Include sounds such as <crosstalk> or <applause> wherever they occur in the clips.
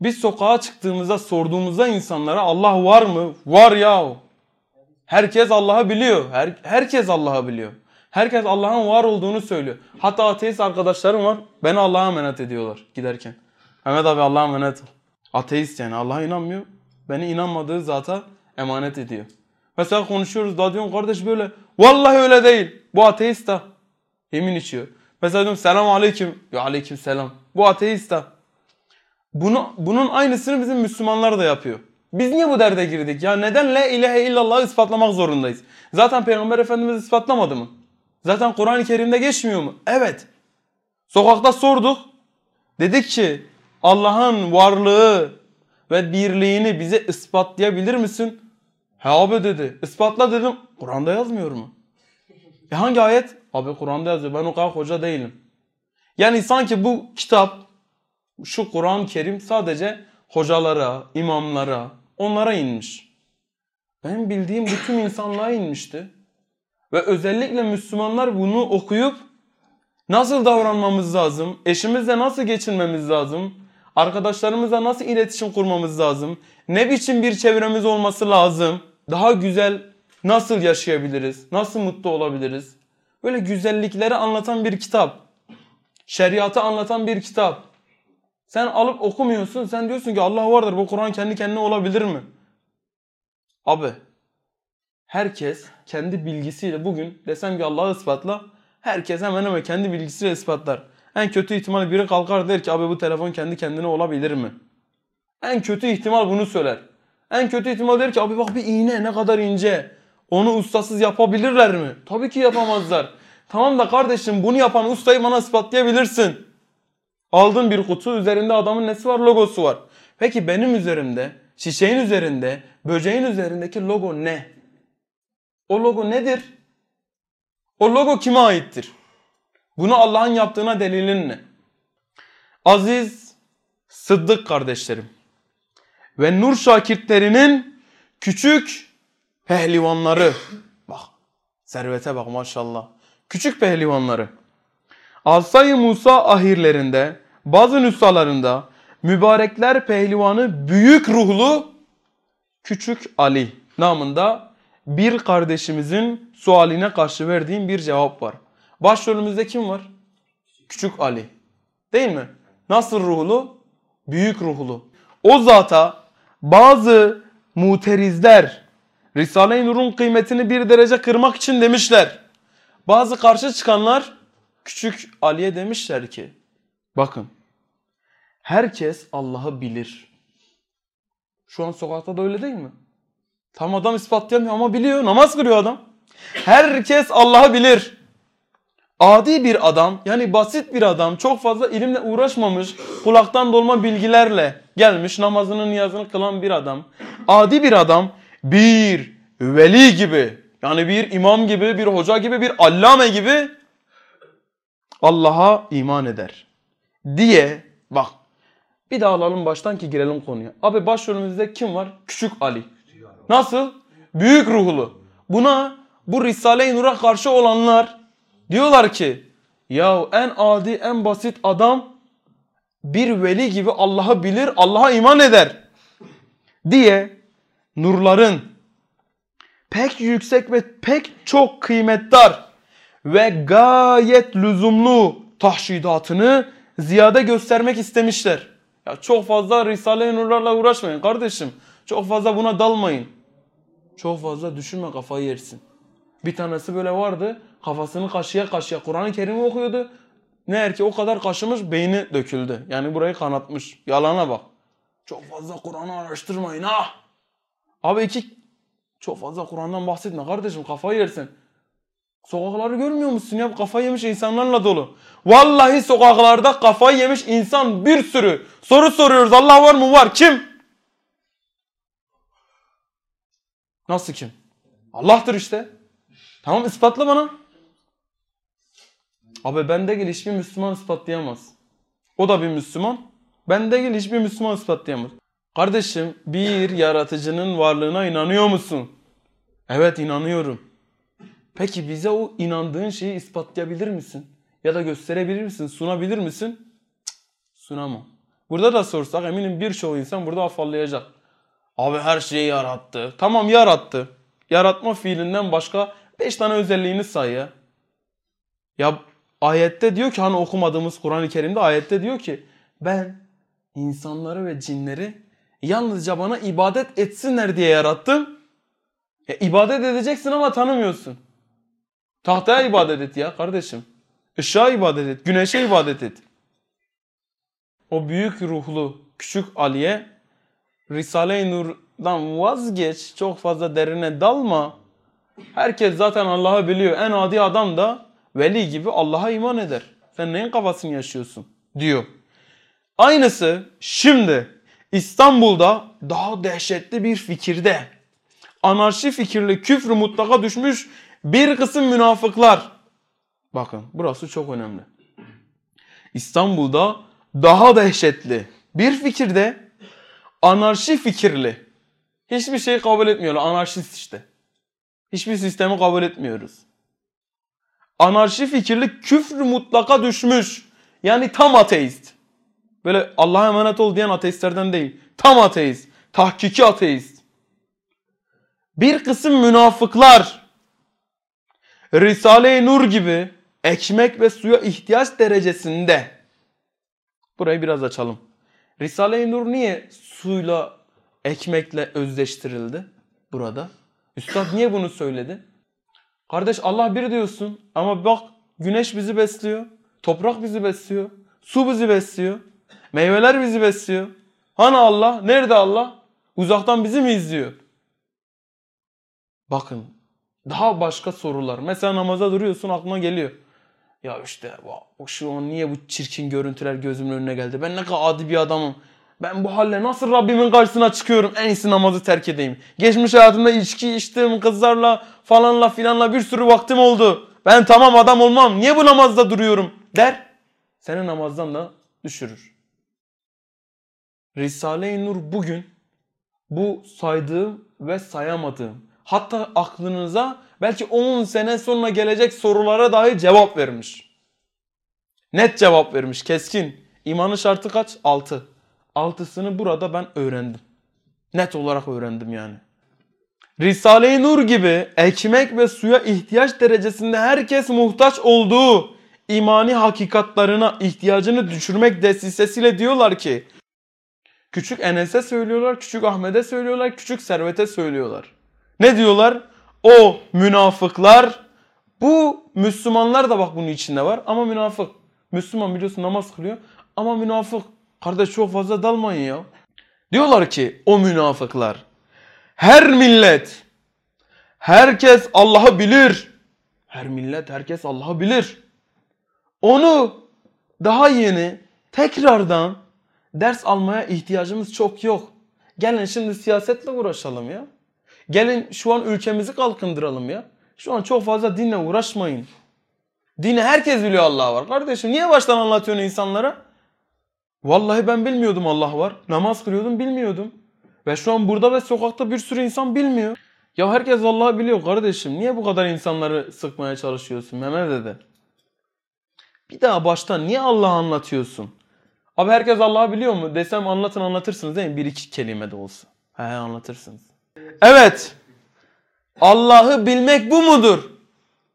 Biz sokağa çıktığımızda sorduğumuzda insanlara Allah var mı? Var ya. Herkes Allah'ı biliyor. Her, herkes Allah'ı biliyor. Herkes Allah'ın var olduğunu söylüyor. Hatta ateist arkadaşlarım var. Beni Allah'a emanet ediyorlar giderken. Mehmet abi Allah'a emanet ol. Ateist yani Allah'a inanmıyor. Beni inanmadığı zata emanet ediyor. Mesela konuşuyoruz da diyorum kardeş böyle. Vallahi öyle değil. Bu ateist da. Yemin içiyor. Mesela diyorum selam aleyküm. Ya aleyküm selam. Bu ateist da. Bunu, bunun aynısını bizim Müslümanlar da yapıyor. Biz niye bu derde girdik? Ya neden la ilahe illallah'ı ispatlamak zorundayız? Zaten Peygamber Efendimiz ispatlamadı mı? Zaten Kur'an-ı Kerim'de geçmiyor mu? Evet. Sokakta sorduk. Dedik ki Allah'ın varlığı ve birliğini bize ispatlayabilir misin? He abi dedi. Ispatla dedim. Kur'an'da yazmıyor mu? E hangi ayet? Abi Kur'an'da yazıyor. Ben o kadar hoca değilim. Yani sanki bu kitap, şu Kur'an-ı Kerim sadece hocalara, imamlara, onlara inmiş. Benim bildiğim bütün insanlığa inmişti. Ve özellikle Müslümanlar bunu okuyup nasıl davranmamız lazım, eşimizle nasıl geçinmemiz lazım, arkadaşlarımızla nasıl iletişim kurmamız lazım, ne biçim bir çevremiz olması lazım, daha güzel nasıl yaşayabiliriz, nasıl mutlu olabiliriz. Böyle güzellikleri anlatan bir kitap, şeriatı anlatan bir kitap. Sen alıp okumuyorsun, sen diyorsun ki Allah vardır, bu Kur'an kendi kendine olabilir mi? Abi, herkes kendi bilgisiyle bugün desem ki Allah'ı ispatla, herkes hemen hemen kendi bilgisiyle ispatlar. En kötü ihtimal biri kalkar der ki abi bu telefon kendi kendine olabilir mi? En kötü ihtimal bunu söyler. En kötü ihtimal der ki abi bak bir iğne ne kadar ince. Onu ustasız yapabilirler mi? Tabii ki yapamazlar. Tamam da kardeşim bunu yapan ustayı bana ispatlayabilirsin. Aldın bir kutu üzerinde adamın nesi var logosu var. Peki benim üzerimde, çiçeğin üzerinde, böceğin üzerindeki logo ne? O logo nedir? O logo kime aittir? Bunu Allah'ın yaptığına delilin ne? Aziz Sıddık kardeşlerim ve Nur şakirtlerinin küçük pehlivanları. Bak servete bak maşallah. Küçük pehlivanları. Asay-ı Musa ahirlerinde bazı nüshalarında mübarekler pehlivanı büyük ruhlu küçük Ali namında bir kardeşimizin sualine karşı verdiğim bir cevap var. Başrolümüzde kim var? Küçük Ali. Değil mi? Nasıl ruhlu? Büyük ruhlu. O zata bazı muterizler Risale-i Nur'un kıymetini bir derece kırmak için demişler. Bazı karşı çıkanlar küçük Ali'ye demişler ki bakın herkes Allah'ı bilir. Şu an sokakta da öyle değil mi? Tam adam ispatlayamıyor ama biliyor. Namaz kılıyor adam. Herkes Allah'ı bilir. Adi bir adam yani basit bir adam çok fazla ilimle uğraşmamış kulaktan dolma bilgilerle gelmiş namazını niyazını kılan bir adam. Adi bir adam bir veli gibi yani bir imam gibi bir hoca gibi bir allame gibi Allah'a iman eder diye bak bir daha alalım baştan ki girelim konuya. Abi başrolümüzde kim var? Küçük Ali. Nasıl? Büyük ruhlu. Buna bu Risale-i Nur'a karşı olanlar diyorlar ki ya en adi en basit adam bir veli gibi Allah'ı bilir, Allah'a iman eder diye nurların pek yüksek ve pek çok kıymetdar ve gayet lüzumlu tahşidatını ziyade göstermek istemişler. Ya çok fazla Risale-i Nurlarla uğraşmayın kardeşim. Çok fazla buna dalmayın. Çok fazla düşünme kafayı yersin. Bir tanesi böyle vardı. Kafasını kaşıya kaşıya Kur'an-ı Kerim'i okuyordu. Ne ki o kadar kaşımış beyni döküldü. Yani burayı kanatmış. Yalana bak. Çok fazla Kur'an'ı araştırmayın ha. Abi iki çok fazla Kur'an'dan bahsetme kardeşim kafayı yersin. Sokakları görmüyor musun ya? Kafayı yemiş insanlarla dolu. Vallahi sokaklarda kafayı yemiş insan bir sürü. Soru soruyoruz. Allah var mı? Var. Kim? Nasıl kim? Allah'tır işte. Tamam ispatla bana. Abi bende gel hiçbir Müslüman ispatlayamaz. O da bir Müslüman. Bende gel hiçbir Müslüman ispatlayamaz. Kardeşim bir yaratıcının varlığına inanıyor musun? Evet inanıyorum. Peki bize o inandığın şeyi ispatlayabilir misin? Ya da gösterebilir misin? Sunabilir misin? Sunamam. Burada da sorsak eminim birçok insan burada afallayacak. Abi her şeyi yarattı. Tamam yarattı. Yaratma fiilinden başka 5 tane özelliğini say ya. Ya ayette diyor ki hani okumadığımız Kur'an-ı Kerim'de ayette diyor ki ben insanları ve cinleri yalnızca bana ibadet etsinler diye yarattım. Ya ibadet edeceksin ama tanımıyorsun. Tahtaya ibadet et ya kardeşim. Işığa ibadet et, güneşe ibadet et. O büyük ruhlu küçük Ali'ye Risale-i Nur'dan vazgeç, çok fazla derine dalma. Herkes zaten Allah'ı biliyor. En adi adam da veli gibi Allah'a iman eder. Sen neyin kafasını yaşıyorsun? diyor. Aynısı şimdi İstanbul'da daha dehşetli bir fikirde anarşi fikirli küfrü mutlaka düşmüş bir kısım münafıklar. Bakın burası çok önemli. İstanbul'da daha dehşetli bir fikirde anarşi fikirli. Hiçbir şeyi kabul etmiyorlar. Anarşist işte. Hiçbir sistemi kabul etmiyoruz. Anarşi fikirli küfrü mutlaka düşmüş. Yani tam ateist. Böyle Allah'a emanet ol diyen ateistlerden değil. Tam ateist. Tahkiki ateist. Bir kısım münafıklar Risale-i Nur gibi ekmek ve suya ihtiyaç derecesinde burayı biraz açalım. Risale-i Nur niye suyla ekmekle özleştirildi burada? Üstad niye bunu söyledi? Kardeş Allah bir diyorsun ama bak güneş bizi besliyor. Toprak bizi besliyor. Su bizi besliyor. Meyveler bizi besliyor. Hani Allah? Nerede Allah? Uzaktan bizi mi izliyor? Bakın daha başka sorular. Mesela namaza duruyorsun aklına geliyor. Ya işte bu, şu an niye bu çirkin görüntüler gözümün önüne geldi? Ben ne kadar adi bir adamım. Ben bu halle nasıl Rabbimin karşısına çıkıyorum? En iyisi namazı terk edeyim. Geçmiş hayatımda içki içtim, kızlarla falanla filanla bir sürü vaktim oldu. Ben tamam adam olmam. Niye bu namazda duruyorum? Der. Seni namazdan da düşürür. Risale-i Nur bugün bu saydığım ve sayamadığım hatta aklınıza belki 10 sene sonra gelecek sorulara dahi cevap vermiş. Net cevap vermiş keskin. İmanın şartı kaç? 6. Altısını burada ben öğrendim. Net olarak öğrendim yani. Risale-i Nur gibi ekmek ve suya ihtiyaç derecesinde herkes muhtaç olduğu imani hakikatlarına ihtiyacını düşürmek desisesiyle diyorlar ki Küçük Enes'e söylüyorlar, küçük Ahmet'e söylüyorlar, küçük Servet'e söylüyorlar. Ne diyorlar? O münafıklar, bu Müslümanlar da bak bunun içinde var ama münafık. Müslüman biliyorsun namaz kılıyor ama münafık. Kardeş çok fazla dalmayın ya. Diyorlar ki o münafıklar her millet herkes Allah'ı bilir. Her millet herkes Allah'ı bilir. Onu daha yeni tekrardan ders almaya ihtiyacımız çok yok. Gelin şimdi siyasetle uğraşalım ya. Gelin şu an ülkemizi kalkındıralım ya. Şu an çok fazla dinle uğraşmayın. Dini herkes biliyor Allah var. Kardeşim niye baştan anlatıyorsun insanlara? Vallahi ben bilmiyordum Allah var. Namaz kılıyordum bilmiyordum. Ve şu an burada ve sokakta bir sürü insan bilmiyor. Ya herkes Allah'ı biliyor kardeşim. Niye bu kadar insanları sıkmaya çalışıyorsun Mehmet dede? Bir daha baştan niye Allah'ı anlatıyorsun? Abi herkes Allah'ı biliyor mu? Desem anlatın anlatırsınız değil mi? Bir iki kelime de olsa. He anlatırsınız. Evet. Allah'ı bilmek bu mudur?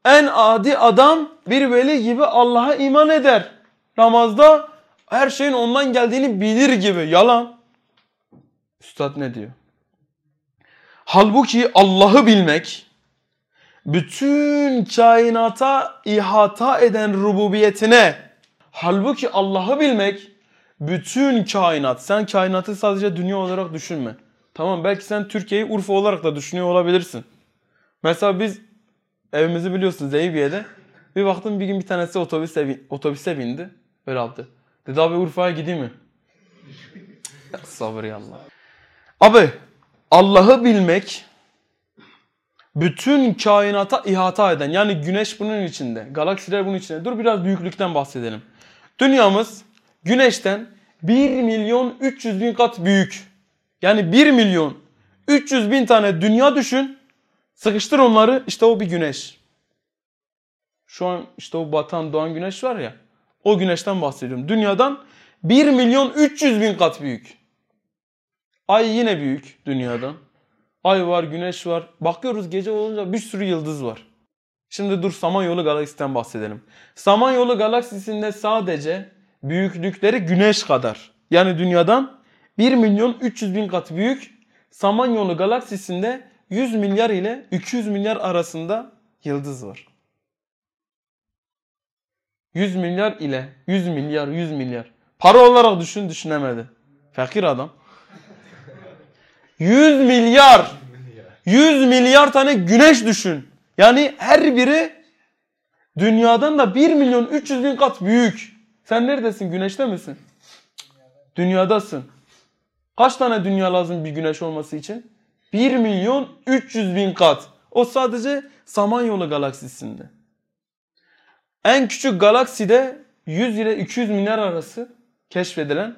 En adi adam bir veli gibi Allah'a iman eder. Namazda her şeyin ondan geldiğini bilir gibi. Yalan. Üstad ne diyor? Halbuki Allah'ı bilmek bütün kainata ihata eden rububiyetine halbuki Allah'ı bilmek bütün kainat sen kainatı sadece dünya olarak düşünme. Tamam belki sen Türkiye'yi Urfa olarak da düşünüyor olabilirsin. Mesela biz evimizi biliyorsun Zeybiye'de. Bir baktım bir gün bir tanesi otobüse, otobüse bindi. Böyle yaptı. Dedi abi Urfa'ya gideyim mi? Sabır ya Allah. Abi Allah'ı bilmek bütün kainata ihata eden yani güneş bunun içinde, galaksiler bunun içinde. Dur biraz büyüklükten bahsedelim. Dünyamız güneşten 1 milyon 300 bin kat büyük. Yani 1 milyon 300 bin tane dünya düşün. Sıkıştır onları işte o bir güneş. Şu an işte o batan doğan güneş var ya. O güneşten bahsediyorum. Dünyadan 1 milyon 300 bin kat büyük. Ay yine büyük dünyadan. Ay var, güneş var. Bakıyoruz gece olunca bir sürü yıldız var. Şimdi dur Samanyolu galaksisinden bahsedelim. Samanyolu galaksisinde sadece büyüklükleri güneş kadar. Yani dünyadan 1 milyon 300 bin kat büyük. Samanyolu galaksisinde 100 milyar ile 200 milyar arasında yıldız var. 100 milyar ile 100 milyar 100 milyar. Para olarak düşün düşünemedi. Fakir adam. 100 milyar 100 milyar tane güneş düşün. Yani her biri dünyadan da 1 milyon 300 bin kat büyük. Sen neredesin? Güneşte misin? Dünyadasın. Kaç tane dünya lazım bir güneş olması için? 1 milyon 300 bin kat. O sadece Samanyolu galaksisinde. En küçük galakside 100 ile 200 milyar arası keşfedilen.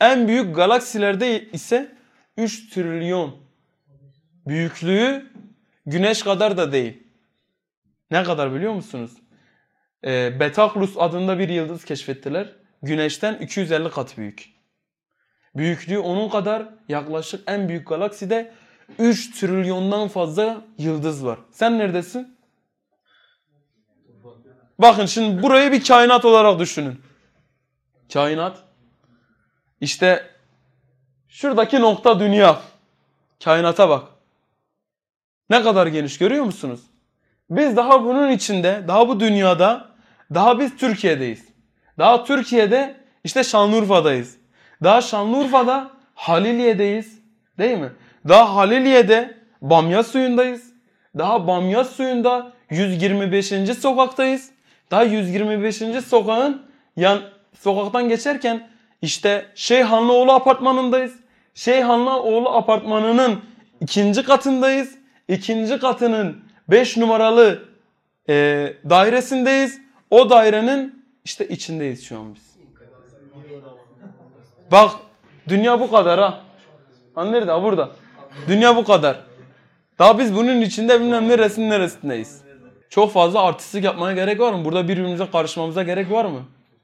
En büyük galaksilerde ise 3 trilyon. Büyüklüğü güneş kadar da değil. Ne kadar biliyor musunuz? Ee, Betaklus adında bir yıldız keşfettiler. Güneşten 250 kat büyük. Büyüklüğü onun kadar yaklaşık en büyük galakside 3 trilyondan fazla yıldız var. Sen neredesin? Bakın şimdi burayı bir kainat olarak düşünün. Kainat. İşte şuradaki nokta dünya. Kainata bak. Ne kadar geniş görüyor musunuz? Biz daha bunun içinde, daha bu dünyada, daha biz Türkiye'deyiz. Daha Türkiye'de işte Şanlıurfa'dayız. Daha Şanlıurfa'da Haliliye'deyiz. Değil mi? Daha Haliliye'de Bamya suyundayız. Daha Bamya suyunda 125. sokaktayız. Daha 125. sokağın yan sokaktan geçerken işte Şeyhanlıoğlu apartmanındayız. Şeyhanlıoğlu apartmanının ikinci katındayız. İkinci katının 5 numaralı e, dairesindeyiz. O dairenin işte içindeyiz şu an biz. Bak dünya bu kadar ha. Hani nerede? Burada. Dünya bu kadar. Daha biz bunun içinde bilmem neresinin neresindeyiz. Çok fazla artistlik yapmaya gerek var mı? Burada birbirimize karışmamıza gerek var mı?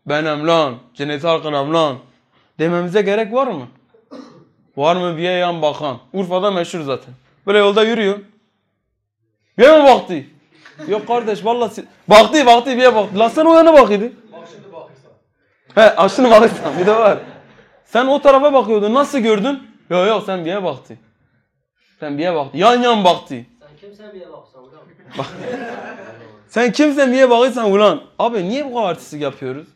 Benim lan, Cennet Halkınam lan dememize gerek var mı? Var mı bir yan bakan? Urfa'da meşhur zaten. Böyle yolda yürüyor. Bir mi baktı? Yok kardeş vallahi baktı baktı bir baktı. Lan sen o yana bakıydı. He aşını bakırsan bir de var. Sen o tarafa bakıyordun nasıl gördün? Yok yok sen bir yere baktı. Sen bir yere baktı. Yan yan baktı. Sen kimsen bir yere baksan ulan. <laughs> Sen kimsen niye bakıyorsan ulan? Abi niye bu kadar artistlik yapıyoruz?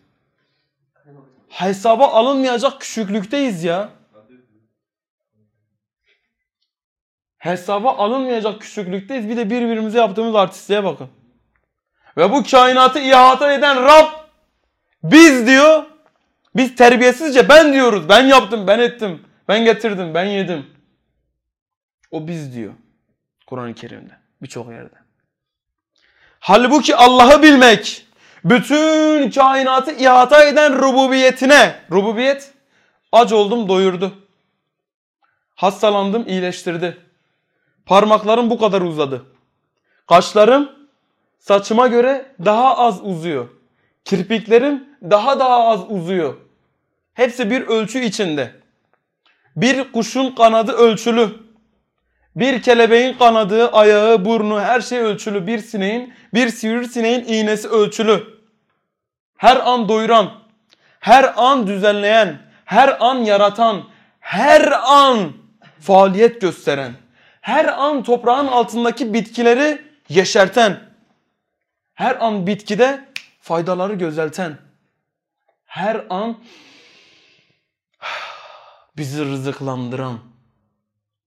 Hesaba alınmayacak küçüklükteyiz ya. Hesaba alınmayacak küçüklükteyiz. Bir de birbirimize yaptığımız artistliğe bakın. Ve bu kainatı ihata eden Rab biz diyor. Biz terbiyesizce ben diyoruz. Ben yaptım, ben ettim. Ben getirdim, ben yedim. O biz diyor. Kur'an-ı Kerim'de. Birçok yerde. Halbuki Allah'ı bilmek, bütün kainatı ihata eden rububiyetine, rububiyet, aç oldum doyurdu. Hastalandım iyileştirdi. Parmaklarım bu kadar uzadı. Kaşlarım saçıma göre daha az uzuyor. Kirpiklerim daha daha az uzuyor. Hepsi bir ölçü içinde. Bir kuşun kanadı ölçülü. Bir kelebeğin kanadı, ayağı, burnu her şey ölçülü. Bir sineğin, bir sivrisineğin iğnesi ölçülü. Her an doyuran, her an düzenleyen, her an yaratan, her an faaliyet gösteren, her an toprağın altındaki bitkileri yeşerten, her an bitkide faydaları gözelten, her an bizi rızıklandıran.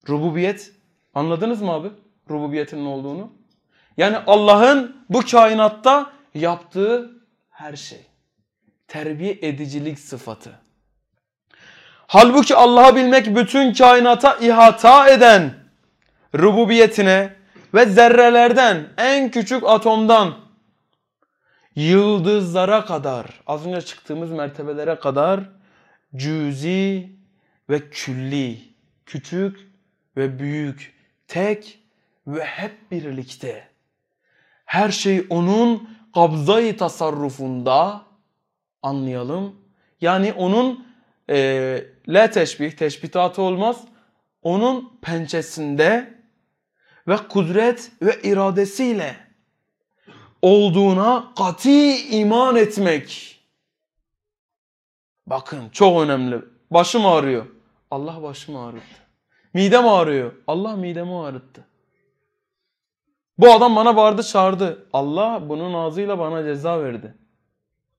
Rububiyet anladınız mı abi? Rububiyetin ne olduğunu. Yani Allah'ın bu kainatta yaptığı her şey. Terbiye edicilik sıfatı. Halbuki Allah'ı bilmek bütün kainata ihata eden rububiyetine ve zerrelerden en küçük atomdan yıldızlara kadar az önce çıktığımız mertebelere kadar cüzi ve külli küçük ve büyük tek ve hep birlikte her şey onun kabzayı tasarrufunda anlayalım. Yani onun e, la teşbih, teşbihatı olmaz. Onun pençesinde ve kudret ve iradesiyle olduğuna kati iman etmek. Bakın çok önemli. Başım ağrıyor. Allah başımı ağrıttı. Midem ağrıyor. Allah midemi ağrıttı. Bu adam bana bağırdı çağırdı. Allah bunun ağzıyla bana ceza verdi.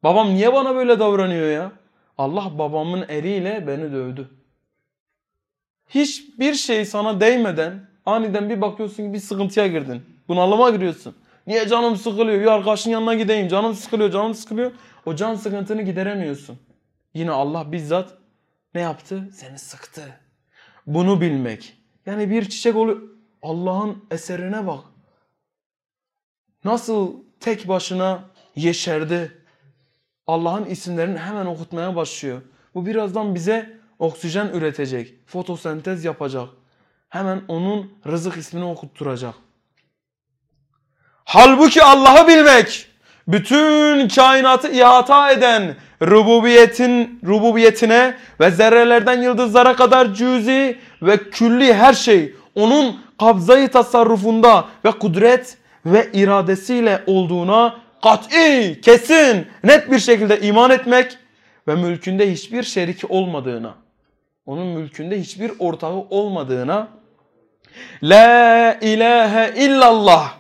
Babam niye bana böyle davranıyor ya? Allah babamın eliyle beni dövdü. Hiçbir şey sana değmeden aniden bir bakıyorsun ki bir sıkıntıya girdin. Bunalıma giriyorsun. Niye canım sıkılıyor? Bir arkadaşın yanına gideyim. Canım sıkılıyor, canım sıkılıyor. O can sıkıntını gideremiyorsun. Yine Allah bizzat ne yaptı? Seni sıktı. Bunu bilmek. Yani bir çiçek oluyor. Allah'ın eserine bak. Nasıl tek başına yeşerdi. Allah'ın isimlerini hemen okutmaya başlıyor. Bu birazdan bize oksijen üretecek. Fotosentez yapacak. Hemen onun rızık ismini okutturacak. Halbuki Allah'ı bilmek, bütün kainatı ihata eden rububiyetin rububiyetine ve zerrelerden yıldızlara kadar cüzi ve külli her şey onun kabzayı tasarrufunda ve kudret ve iradesiyle olduğuna kat'i, kesin, net bir şekilde iman etmek ve mülkünde hiçbir şeriki olmadığına, onun mülkünde hiçbir ortağı olmadığına La ilahe illallah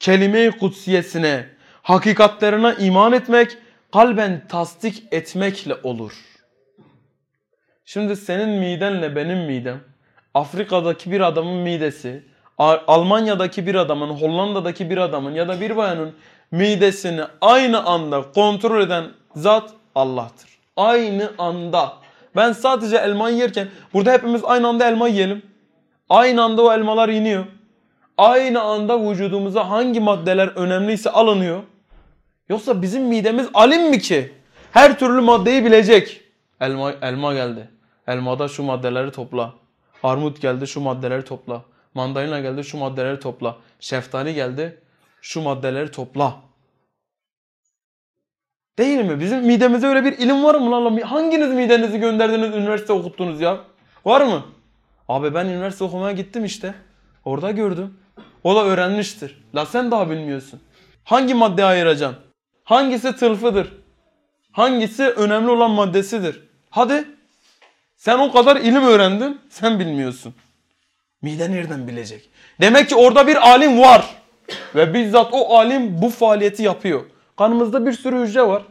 kelime-i kutsiyesine, hakikatlerine iman etmek, kalben tasdik etmekle olur. Şimdi senin midenle benim midem, Afrika'daki bir adamın midesi, Almanya'daki bir adamın, Hollanda'daki bir adamın ya da bir bayanın midesini aynı anda kontrol eden zat Allah'tır. Aynı anda. Ben sadece elmayı yerken burada hepimiz aynı anda elma yiyelim. Aynı anda o elmalar iniyor. Aynı anda vücudumuza hangi maddeler önemliyse alınıyor. Yoksa bizim midemiz alim mi ki? Her türlü maddeyi bilecek. Elma, elma geldi. Elmada şu maddeleri topla. Armut geldi şu maddeleri topla. Mandalina geldi şu maddeleri topla. Şeftali geldi şu maddeleri topla. Değil mi? Bizim midemize öyle bir ilim var mı lan? Hanginiz midenizi gönderdiniz üniversite okuttunuz ya? Var mı? Abi ben üniversite okumaya gittim işte. Orada gördüm. O da öğrenmiştir. La sen daha bilmiyorsun. Hangi madde ayıracaksın? Hangisi tılfıdır? Hangisi önemli olan maddesidir? Hadi. Sen o kadar ilim öğrendin. Sen bilmiyorsun. Mide nereden bilecek? Demek ki orada bir alim var. Ve bizzat o alim bu faaliyeti yapıyor. Kanımızda bir sürü hücre var.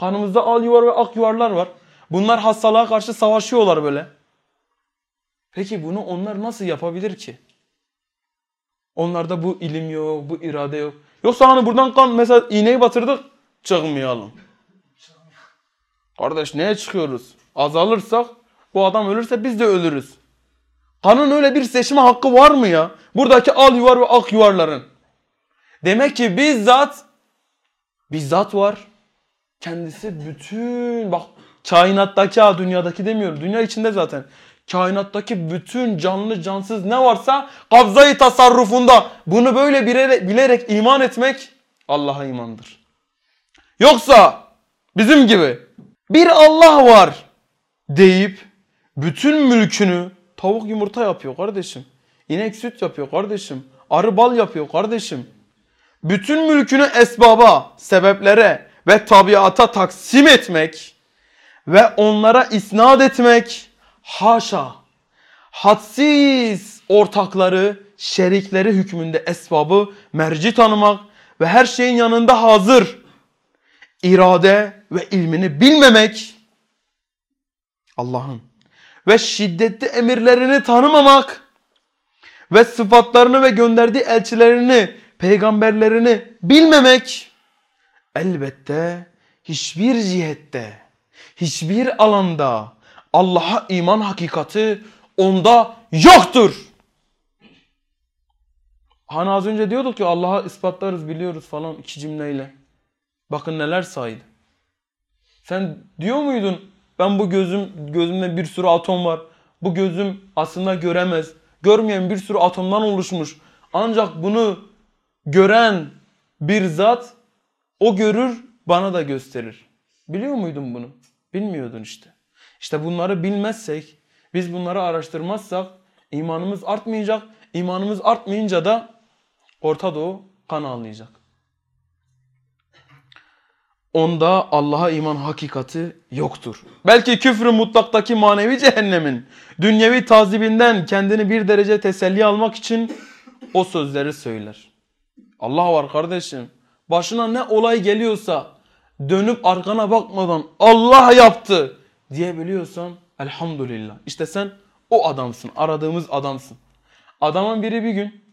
Kanımızda al yuvar ve ak yuvarlar var. Bunlar hastalığa karşı savaşıyorlar böyle. Peki bunu onlar nasıl yapabilir ki? Onlarda bu ilim yok, bu irade yok. Yoksa hani buradan kan mesela iğneyi batırdık çıkmayalım. Kardeş neye çıkıyoruz? Azalırsak bu adam ölürse biz de ölürüz. Kanın öyle bir seçme hakkı var mı ya? Buradaki al yuvar ve ak yuvarların. Demek ki bizzat bizzat var. Kendisi bütün bak kainattaki dünyadaki demiyorum. Dünya içinde zaten. Kainattaki bütün canlı cansız ne varsa kabzayı tasarrufunda. Bunu böyle bilerek, bilerek iman etmek Allah'a imandır. Yoksa bizim gibi bir Allah var deyip bütün mülkünü tavuk yumurta yapıyor kardeşim. İnek süt yapıyor kardeşim. Arı bal yapıyor kardeşim. Bütün mülkünü esbaba, sebeplere ve tabiata taksim etmek ve onlara isnat etmek haşa hadsiz ortakları, şerikleri hükmünde esbabı merci tanımak ve her şeyin yanında hazır irade ve ilmini bilmemek Allah'ın ve şiddetli emirlerini tanımamak ve sıfatlarını ve gönderdiği elçilerini, peygamberlerini bilmemek elbette hiçbir cihette, hiçbir alanda Allah'a iman hakikati onda yoktur. Hani az önce diyorduk ki Allah'a ispatlarız biliyoruz falan iki cümleyle. Bakın neler saydı. Sen diyor muydun ben bu gözüm gözümde bir sürü atom var. Bu gözüm aslında göremez. Görmeyen bir sürü atomdan oluşmuş. Ancak bunu gören bir zat o görür bana da gösterir. Biliyor muydun bunu? Bilmiyordun işte. İşte bunları bilmezsek, biz bunları araştırmazsak imanımız artmayacak. İmanımız artmayınca da Orta Doğu kan ağlayacak. Onda Allah'a iman hakikati yoktur. Belki küfrü mutlaktaki manevi cehennemin dünyevi tazibinden kendini bir derece teselli almak için o sözleri söyler. Allah var kardeşim. Başına ne olay geliyorsa dönüp arkana bakmadan Allah yaptı diyebiliyorsan elhamdülillah. İşte sen o adamsın. Aradığımız adamsın. Adamın biri bir gün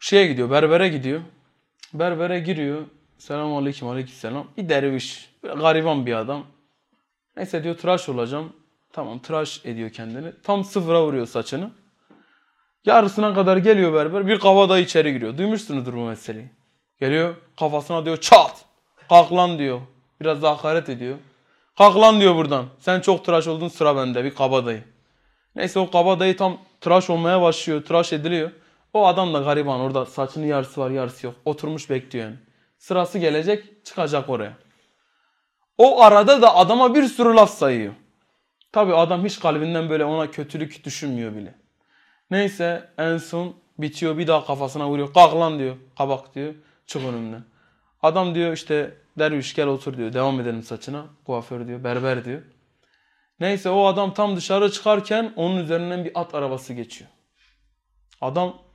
şeye gidiyor, berbere gidiyor. Berbere giriyor. Selamun aleyküm aleykümselam. Bir derviş. Gariban bir adam. Neyse diyor tıraş olacağım. Tamam tıraş ediyor kendini. Tam sıfıra vuruyor saçını. Yarısına kadar geliyor berber. Bir kavada içeri giriyor. Duymuşsunuzdur bu meseleyi. Geliyor kafasına diyor çat. Kalk lan diyor. Biraz da hakaret ediyor. Kalk lan diyor buradan. Sen çok tıraş oldun sıra bende bir kabadayı. Neyse o kabadayı tam tıraş olmaya başlıyor. Tıraş ediliyor. O adam da gariban orada saçının yarısı var yarısı yok. Oturmuş bekliyor. Sırası gelecek çıkacak oraya. O arada da adama bir sürü laf sayıyor. Tabi adam hiç kalbinden böyle ona kötülük düşünmüyor bile. Neyse en son bitiyor bir daha kafasına vuruyor. Kalk lan diyor. Kabak diyor. Çık önümden. Adam diyor işte derviş gel otur diyor. Devam edelim saçına. Kuaför diyor. Berber diyor. Neyse o adam tam dışarı çıkarken onun üzerinden bir at arabası geçiyor. Adam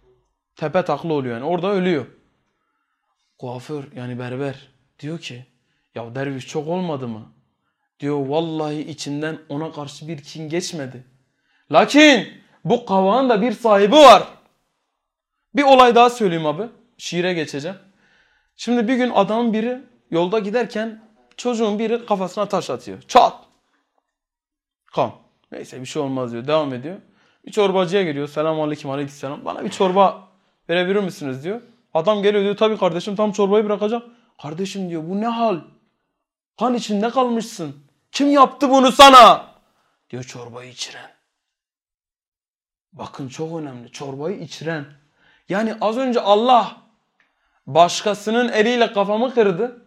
tepe taklı oluyor yani. Orada ölüyor. Kuaför yani berber diyor ki ya derviş çok olmadı mı? Diyor vallahi içinden ona karşı bir kin geçmedi. Lakin bu kavağın da bir sahibi var. Bir olay daha söyleyeyim abi. Şiire geçeceğim. Şimdi bir gün adamın biri yolda giderken çocuğun biri kafasına taş atıyor. Çat. Kan. Neyse bir şey olmaz diyor. Devam ediyor. Bir çorbacıya geliyor. Selamun aleyküm aleykümselam. Bana bir çorba verebilir misiniz diyor. Adam geliyor diyor tabii kardeşim tam çorbayı bırakacak. Kardeşim diyor bu ne hal? Kan içinde kalmışsın. Kim yaptı bunu sana? Diyor çorbayı içiren. Bakın çok önemli. Çorbayı içiren. Yani az önce Allah başkasının eliyle kafamı kırdı.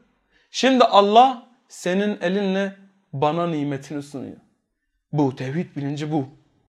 Şimdi Allah senin elinle bana nimetini sunuyor. Bu tevhid bilinci bu.